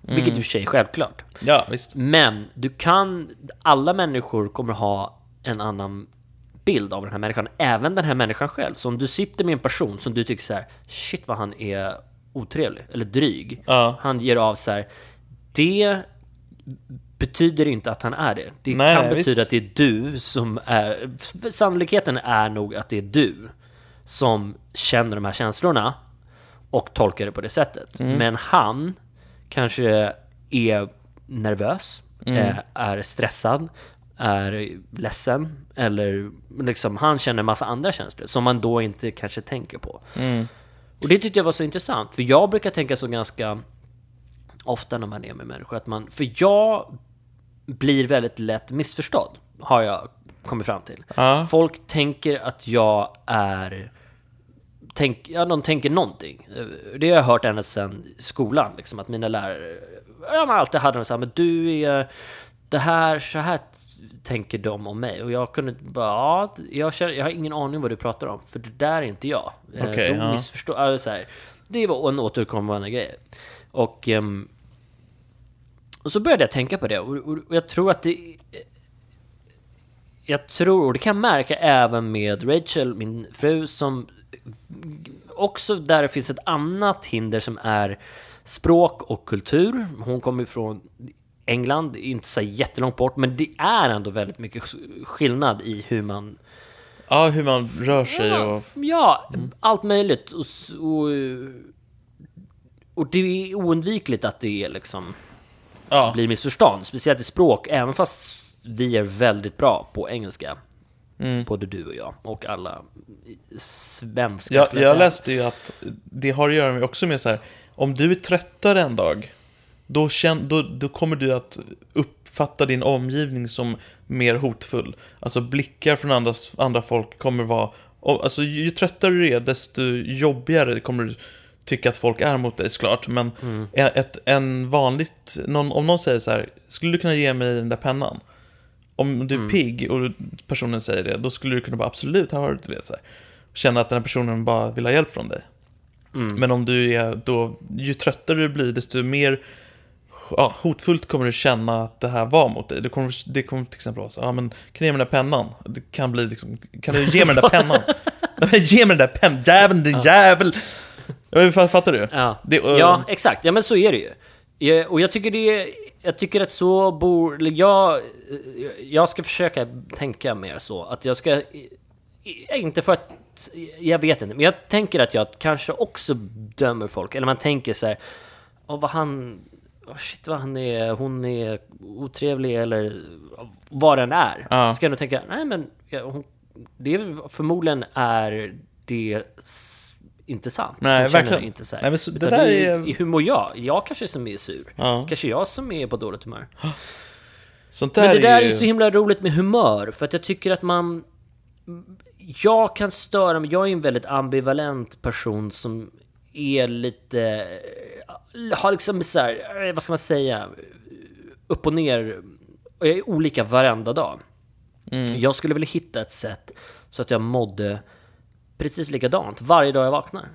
Vilket i och för sig är självklart. ja, visst. Men du kan, alla människor kommer ha en annan bild av den här människan, även den här människan själv. Så om du sitter med en person som du tycker så här, shit vad han är otrevlig, eller dryg. Ja. Han ger av så här, det betyder inte att han är det. Det Nej, kan betyda visst. att det är du som är, sannolikheten är nog att det är du som känner de här känslorna och tolkar det på det sättet. Mm. Men han kanske är nervös, Mm. eh, är stressad, är ledsen eller liksom han känner massa andra känslor som man då inte kanske tänker på. Mm. Och det tyckte jag var så intressant, för jag brukar tänka så ganska ofta när man är med människor att man, för jag blir väldigt lätt missförstådd, har jag kommit fram till. Ja. Folk tänker att jag är Tänk, ja, de tänker någonting. Det har jag hört ända sedan skolan, liksom, att mina lärare ja, man alltid hade de så här, men du är det här, så här tänker de om mig. Och jag kunde bara, ja, jag, känner, jag har ingen aning vad du pratar om, för det där är inte jag. Eh, Okej, de ja. missförstår, alltså, så här, det var en återkommande grej. Och, ehm, och så började jag tänka på det, och, jag tror att det jag tror, och det kan jag märka även med Rachel, min fru, som också där det finns ett annat hinder som är språk och kultur. Hon kommer från England, inte så jättelångt bort, men det är ändå väldigt mycket skillnad i hur man... ja, hur man rör sig Ja, och... ja allt möjligt. Och, och, och det är oundvikligt att det är liksom Ja, blir missförstånd, speciellt i språk, även fast vi är väldigt bra på engelska. Mm. Både du och jag, och alla svenskar. jag, jag säga. läste ju att det har att göra med också med så här, om du är tröttare en dag, då, känn, då, då kommer du att uppfatta din omgivning som mer hotfull. Alltså blickar från andra, andra folk kommer vara, och, alltså ju, ju tröttare du är, desto jobbigare kommer du tycka att folk är mot dig såklart. Men Mm. ett, en vanligt, någon, om någon säger så här, skulle du kunna ge mig den där pennan? Om du är Mm. pigg och personen säger det, då skulle du kunna bara absolut, här har du det. Så här. Känna att den här personen bara vill ha hjälp från dig. Mm. Men om du är då, ju tröttare du blir, desto mer ja, hotfullt kommer du känna att det här var mot dig. Det kommer, det kommer till exempel vara så, ja men kan du ge mig den där pennan? Det kan bli liksom, kan du ge mig den där pennan? Ge mig den där pennan, jäveln din jävel! Ja, Fattar du? Ja. Det, och- ja, exakt. Ja, men så är det ju. Och jag tycker det Jag tycker att så bor... Jag, jag ska försöka tänka mer så. Att jag ska... Inte för att... Jag vet inte, men jag tänker att jag kanske också dömer folk. Eller man tänker så här... Åh, vad han... Oh shit vad han är... Hon är otrevlig eller vad den är. Ja. Ska jag nog tänka, nej men... Ja, hon, det är, förmodligen är det inte sant. Nej, känner verkligen. Inte så. Nej, men så- det där är- är... Hur mår jag? Jag kanske som är sur. Ja. Kanske jag som är på dåligt humör. Sånt där Men det där är ju... så himla roligt med humör, för att jag tycker att man... Jag kan störa mig, jag är en väldigt ambivalent person som är lite... Har liksom så här, vad ska man säga? Upp och ner. Och jag är olika varenda dag. Mm. Jag skulle vilja hitta ett sätt så att jag mådde precis likadant varje dag jag vaknar.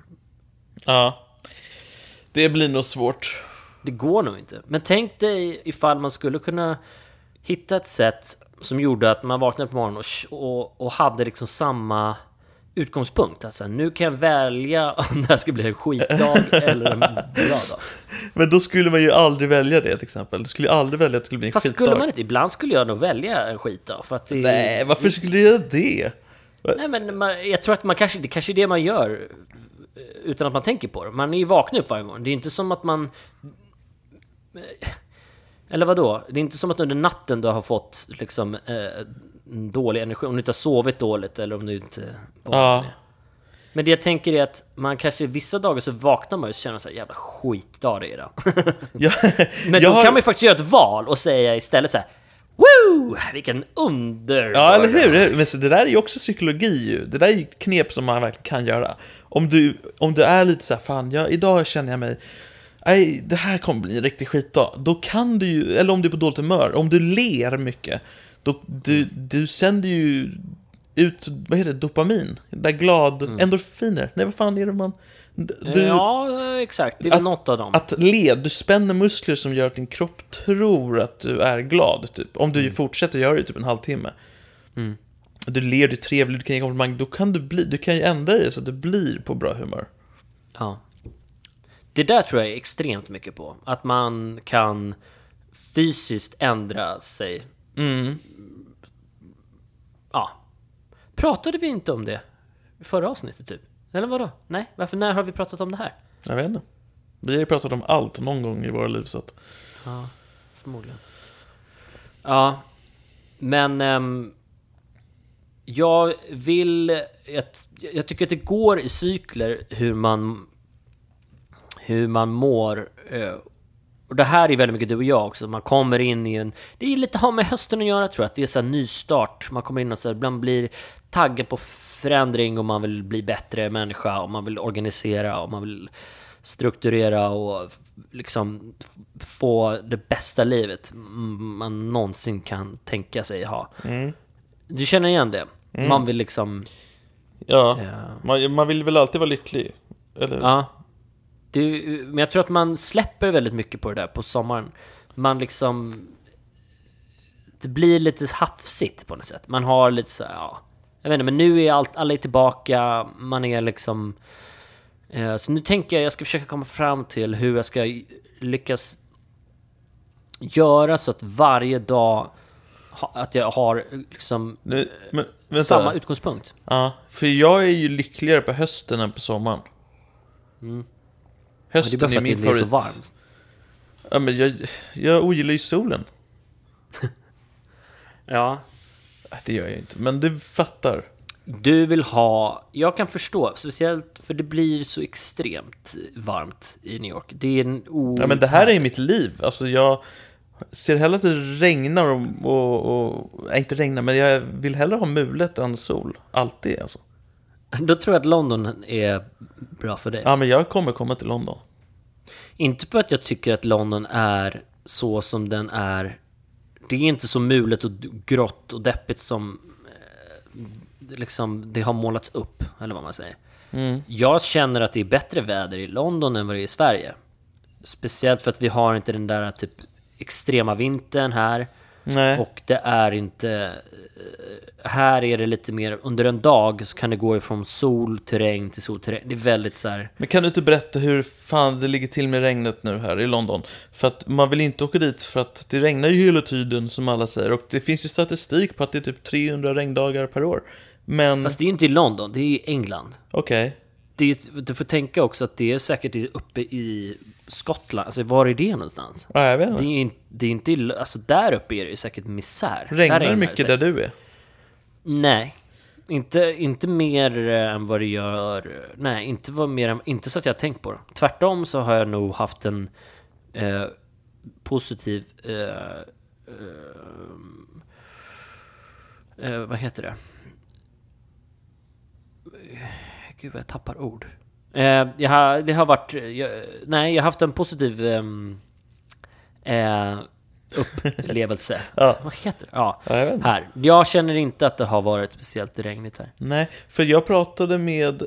Ja. Det blir nog svårt. Det går nog inte. Men tänk dig ifall man skulle kunna hitta ett sätt som gjorde att man vaknade på morgonen och, och, och hade liksom samma utgångspunkt. Alltså, nu kan jag välja om det här ska bli en skitdag eller en bra dag. Men då skulle man ju aldrig välja det till exempel. Du skulle ju aldrig välja att det skulle bli en Fast skitdag. skulle man inte? Ibland skulle jag nog välja en skitdag. För att det, Nej, varför skulle du göra det? Nej men man, jag tror att man kanske, det kanske är det man gör eh, utan att man tänker på det. Man är ju vaken upp varje morgon. Det är inte som att man... Eller vad då? Det är inte som att under natten du har fått liksom eh, dålig energi. Om du inte har sovit dåligt eller om du inte... Ja. Men det jag tänker är att man kanske vissa dagar så vaknar man och känner så här jävla skitdag det är idag. Jag, Men då har- kan man ju faktiskt göra ett val och säga istället så här. Woo! Vilken underbar Ja, eller dag." hur? Men så det där är ju också psykologi ju. Det där är ju knep som man verkligen kan göra. Om du, om du är lite så här, fan, jag, idag känner jag mig, nej, det här kommer bli en riktig skitdag. Då kan du ju, eller om du är på dåligt humör, om du ler mycket, då, du, du sänder ju ut, vad heter det, dopamin? Där glad, endorfiner. Nej, vad fan är det man... Du, Ja, exakt. Det är Att- något av dem. Att le, du spänner muskler som gör att din kropp tror att du är glad, typ. Om du fortsätter göra det i typ en halvtimme. Mm. Du ler, du är trevlig, du kan ge komplimang, då kan du bli, du kan ju ändra dig så att du blir på bra humör. Ja. Det där tror jag är extremt mycket på. Att man kan fysiskt ändra sig. Mm. Ja. Pratade vi inte om det i förra avsnittet typ? Eller vadå? Nej, varför? När har vi pratat om det här? Jag vet inte. Vi har ju pratat om allt någon gång i våra liv, så att... Ja, förmodligen. Ja, men... ehm, jag vill... Jag, jag tycker att det går i cykler hur man... Hur man mår. Eh, Och det här är väldigt mycket du och jag också. Man kommer in i en... Det är lite har med hösten att göra tror jag. Att det är så här nystart. Man kommer in och så här, ibland blir taggad på förändring och man vill bli bättre människa och man vill organisera och man vill strukturera och liksom få det bästa livet man någonsin kan tänka sig ha. Mm. Du känner igen det? Man vill liksom... Ja, Ja. man, man vill väl alltid vara lycklig? Eller? Ja. Det, men jag tror att man släpper väldigt mycket på det där på sommaren. Man liksom... Det blir lite hafsigt på något sätt. Man har lite så ja... Jag vet inte, men nu är allt, alla är tillbaka, man är liksom... Eh, så nu tänker jag, jag ska försöka komma fram till hur jag ska lyckas göra så att varje dag ha, att jag har liksom Nu, men, samma utgångspunkt. Ja, för jag är ju lyckligare på hösten än på sommaren. Är Hösten bara för är att min det är så favorit. varmt. Ja, men jag, jag ogillar ju solen. Ja, Det gör jag inte, men du fattar. Du vill ha, jag kan förstå, speciellt för det blir så extremt varmt i New York. Det är en Ja, men det här är ju mitt liv. Alltså jag ser hellre att det regnar och, och, och äh, inte regnar, men jag vill hellre ha mulet än sol. Alltid alltså. Då tror jag att London är bra för dig. Ja, men jag kommer komma till London. Inte för att jag tycker att London är så som den är. Det är inte så mulet och grått och deppigt som eh, liksom det har målats upp, eller vad man säger. Mm. Jag känner att det är bättre väder i London än vad det är i Sverige. Speciellt för att vi har inte den där typ extrema vintern här. Nej. Och det är inte... Här är det lite mer, under en dag så kan det gå ifrån sol till regn till sol till regn. Det är väldigt så här... Men kan du inte berätta hur fan det ligger till med regnet nu här i London? För att man vill inte åka dit för att det regnar ju hela tiden som alla säger. Och det finns ju statistik på att det är typ 300 regndagar per år. Men, Fast det är inte i London, det är i England. okej. Det är, du får tänka också att det är säkert uppe i Skottland. Alltså var är det någonstans? Ja, jag vet Det inte. är, in, det är inte alltså där uppe är det säkert misär. Regnar det det mycket där du är? Nej. Inte, inte mer eh, än vad det gör... Nej, inte, vad mer än, inte så att jag har tänkt på det. Tvärtom så har jag nog haft en eh, positiv... Eh, eh, eh, vad heter det? Gud vad jag tappar ord. Eh, jag har, det har varit... Jag, nej, jag har haft en positiv... ehm, eh, upplevelse. Ja. Vad heter det? Ja, Ja, jag här. Jag känner inte att det har varit speciellt regnigt här. Nej, för jag pratade med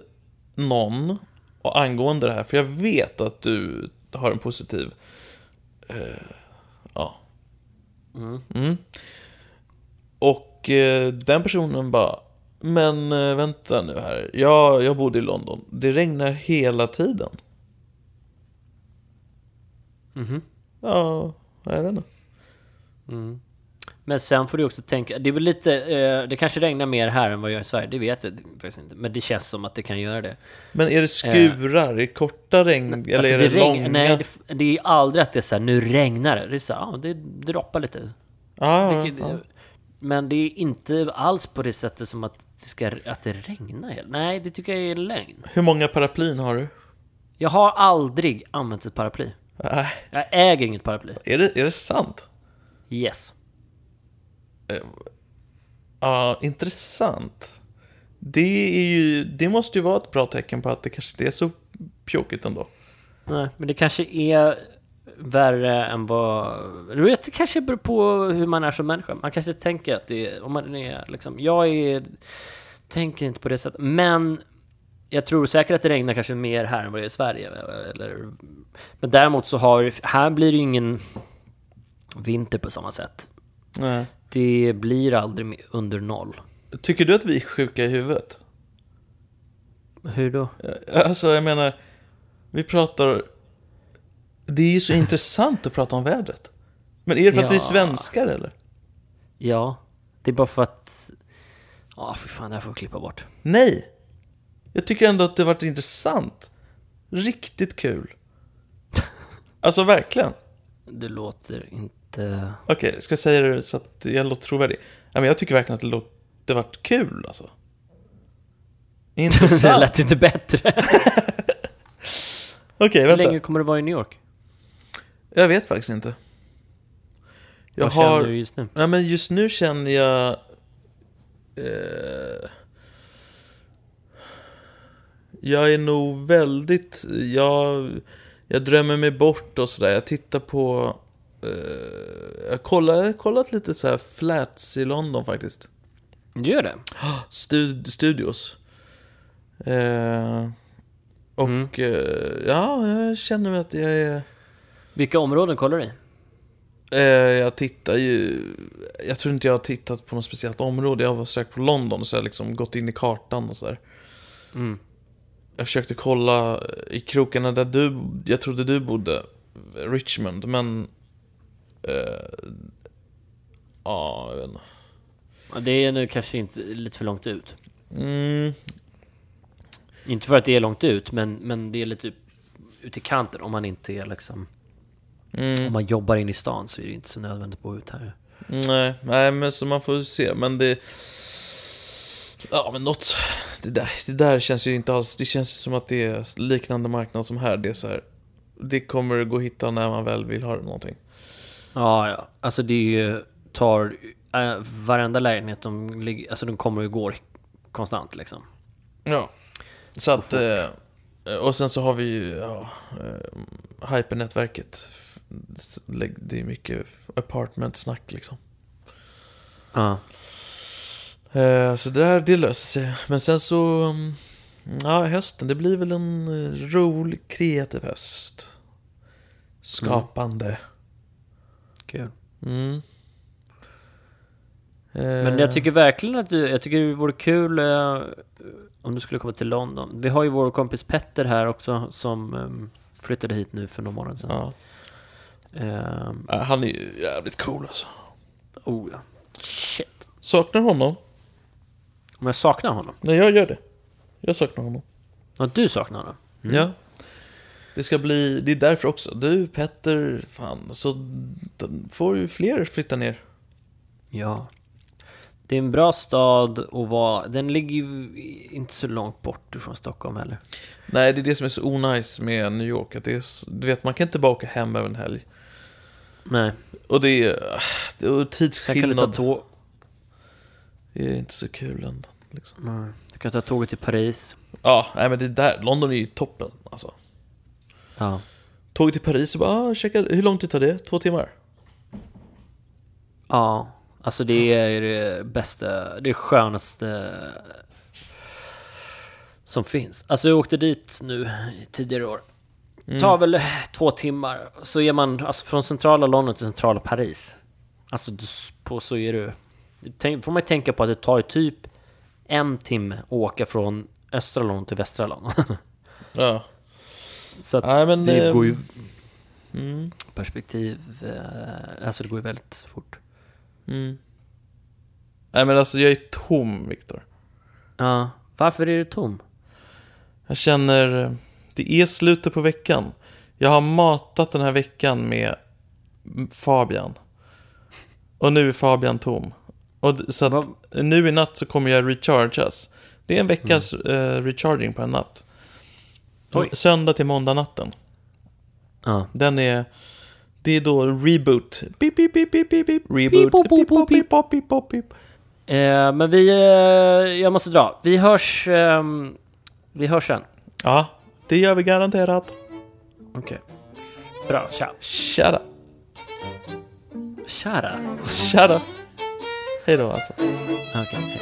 någon och angående det här, för jag vet att du har en positiv... Eh, ja. Mm. Och eh, den personen bara, men eh, vänta nu här, jag, jag bodde i London, det regnar hela tiden. Mhm. Ja, jag vet inte. Men sen får du också tänka, det är väl lite, eh, det kanske regnar mer här än vad det gör i Sverige, det vet jag faktiskt inte. Men det känns som att det kan göra det. Men är det skurar? Är det korta regn? eller Alltså, är det, regn- långa? Nej, det, det är aldrig att det är så här, nu regnar det. Det är så här, ja, det droppar lite. ah, Det, ja. Men det är inte alls på det sättet som att det, ska, att det regnar. Nej, det tycker jag är en lögn. Hur många paraplyn har du? Jag har aldrig använt ett paraply. Äh, Jag äger inget paraply. är, det, är det sant? Yes. Ja, intressant. Det, är ju, det måste ju vara ett bra tecken på att det kanske inte är så pjåkigt ändå. Nej, men det kanske är värre än vad... Du vet, det kanske beror på hur man är som människa. Man kanske tänker att det är... Om man är liksom... Jag är... Tänker inte på det sättet. Men jag tror säkert att det regnar kanske mer här än vad det är i Sverige. Eller, men däremot så har... Här blir det ingen vinter på samma sätt. Nej. Det blir aldrig under noll. Tycker du att vi är sjuka i huvudet? Hur då? Alltså, jag menar, vi pratar... Det är ju så intressant att prata om vädret. Men är det för att vi är Ja. svenskar eller? Ja, det är bara för att... Ja, för fan, det här får vi klippa bort. Nej! Jag tycker ändå att det varit intressant. Riktigt kul. Alltså verkligen. Det låter inte... Okej, ska jag säga det så att jag låter trovärdig? Ja, men jag tycker verkligen att det, låt, det varit kul alltså. det Intressant. lät inte bättre. Okej, Hur vänta. länge kommer du vara i New York? Jag vet faktiskt inte. Jag Vad har... känner du just nu? Ja, men just nu känner jag... Eh, jag är nog väldigt... Jag, jag drömmer mig bort och sådär. Jag tittar på... Eh, jag kollar, kollat lite så här flats i London faktiskt. Gör det? Stud, studios. Eh, och Mm. eh, ja, jag känner mig att jag är... Vilka områden kollar du i? Eh, jag tittar ju... Jag tror inte jag har tittat på något speciellt område. Jag har sökt på London så jag har liksom gått in i kartan och sådär. Mm. Jag försökte kolla i krokarna där du... Jag trodde du bodde. Richmond, men... Eh, ja, jag vet inte. Ja, Det är nu kanske inte lite för långt ut. Mm, Inte för att det är långt ut, men, men det är lite ut i kanten om man inte är liksom... mm, Om man jobbar in i stan så är det inte så nödvändigt att bo ut här. nej, nej, men så man får se. Men det... Ja, men något... Det där, det där känns ju inte alls... Det känns ju som att det är liknande marknad som här. Det är så här... Det kommer gå att hitta när man väl vill ha någonting. Ja, ja. Alltså det är ju... Tar... Äh, varenda lägenhet de ligger... Alltså de kommer och går konstant liksom. Ja. Så att... Eh, och sen så har vi ju ja, eh, Hypernätverket. Det är mycket apartment-snack liksom. Ja. Eh, så där, det löser sig. Men sen så... mm, Ja, hösten. Det blir väl en eh, rolig, kreativ höst. Skapande. Kul. Mm. Men Eh, jag tycker verkligen att du, jag tycker det vore kul eh, om du skulle komma till London. Vi har ju vår kompis Petter här också som um, flyttade hit nu för några månader sedan. Ja. Ehm, Ja, Han är ju jävligt cool alltså. oh ja. Shit. Saknar honom? Om jag saknar honom? Nej, jag gör det. Jag saknar honom. Ja, du saknar honom? Mm. Ja. Det ska bli, det är därför också. Du, Petter, fan, så får ju fler flytta ner. Ja. Det är en bra stad att vara... Den ligger ju inte så långt bort från Stockholm heller. Nej, det är det som är så onajs med New York. Att det är, du vet, man kan inte bara åka hem över en helg. Nej. Och det är, det är Sen kan du ta tidsskillnad. tåg... Det är inte så kul ändå. Liksom. Nej. Du kan ta tåget till Paris. Ja, nej men det där, London är ju toppen alltså. Ja. Tåget till Paris och bara, ah, checka, hur lång tid tar det? Två timmar? Ja. Alltså det är det bästa, det skönaste som fins. Alltså jag åkte dit nu tidigare år. Tar väl två timmar. Så är man alltså, från centrala London till centrala Paris. Alltså på så är du... Tänk, får man ju tänka på att det tar typ en timme att åka från östra London till västra London. Ja. så att Nej, men, det eh, går ju Mm, perspektiv... Eh, alltså det går ju väldigt fort. Mm. Nej men alltså jag är tom, Viktor. Ja. Varför är du tom? Jag känner, det är slutet på veckan. Jag har matat den här veckan med Fabian. Och nu är Fabian tom. Och så att nu i natt så kommer jag rechargas. Det är en veckas eh, recharging på en natt. Oj. Söndag till måndag natten. Ja. Den är... Det är då reboot. Beep, beep, beep, beep, beep, beep. Reboot. Beep, boop, boop, Beep, beep, beep, beep, beep, beep. Eh, men vi... Eh, jag måste dra. Vi hörs... ehm, vi hörs sen. Ja, det gör vi garanterat. Okej. Bra, tja. Tjada. Kära. Tjada. Hej då alltså. Okej, hej.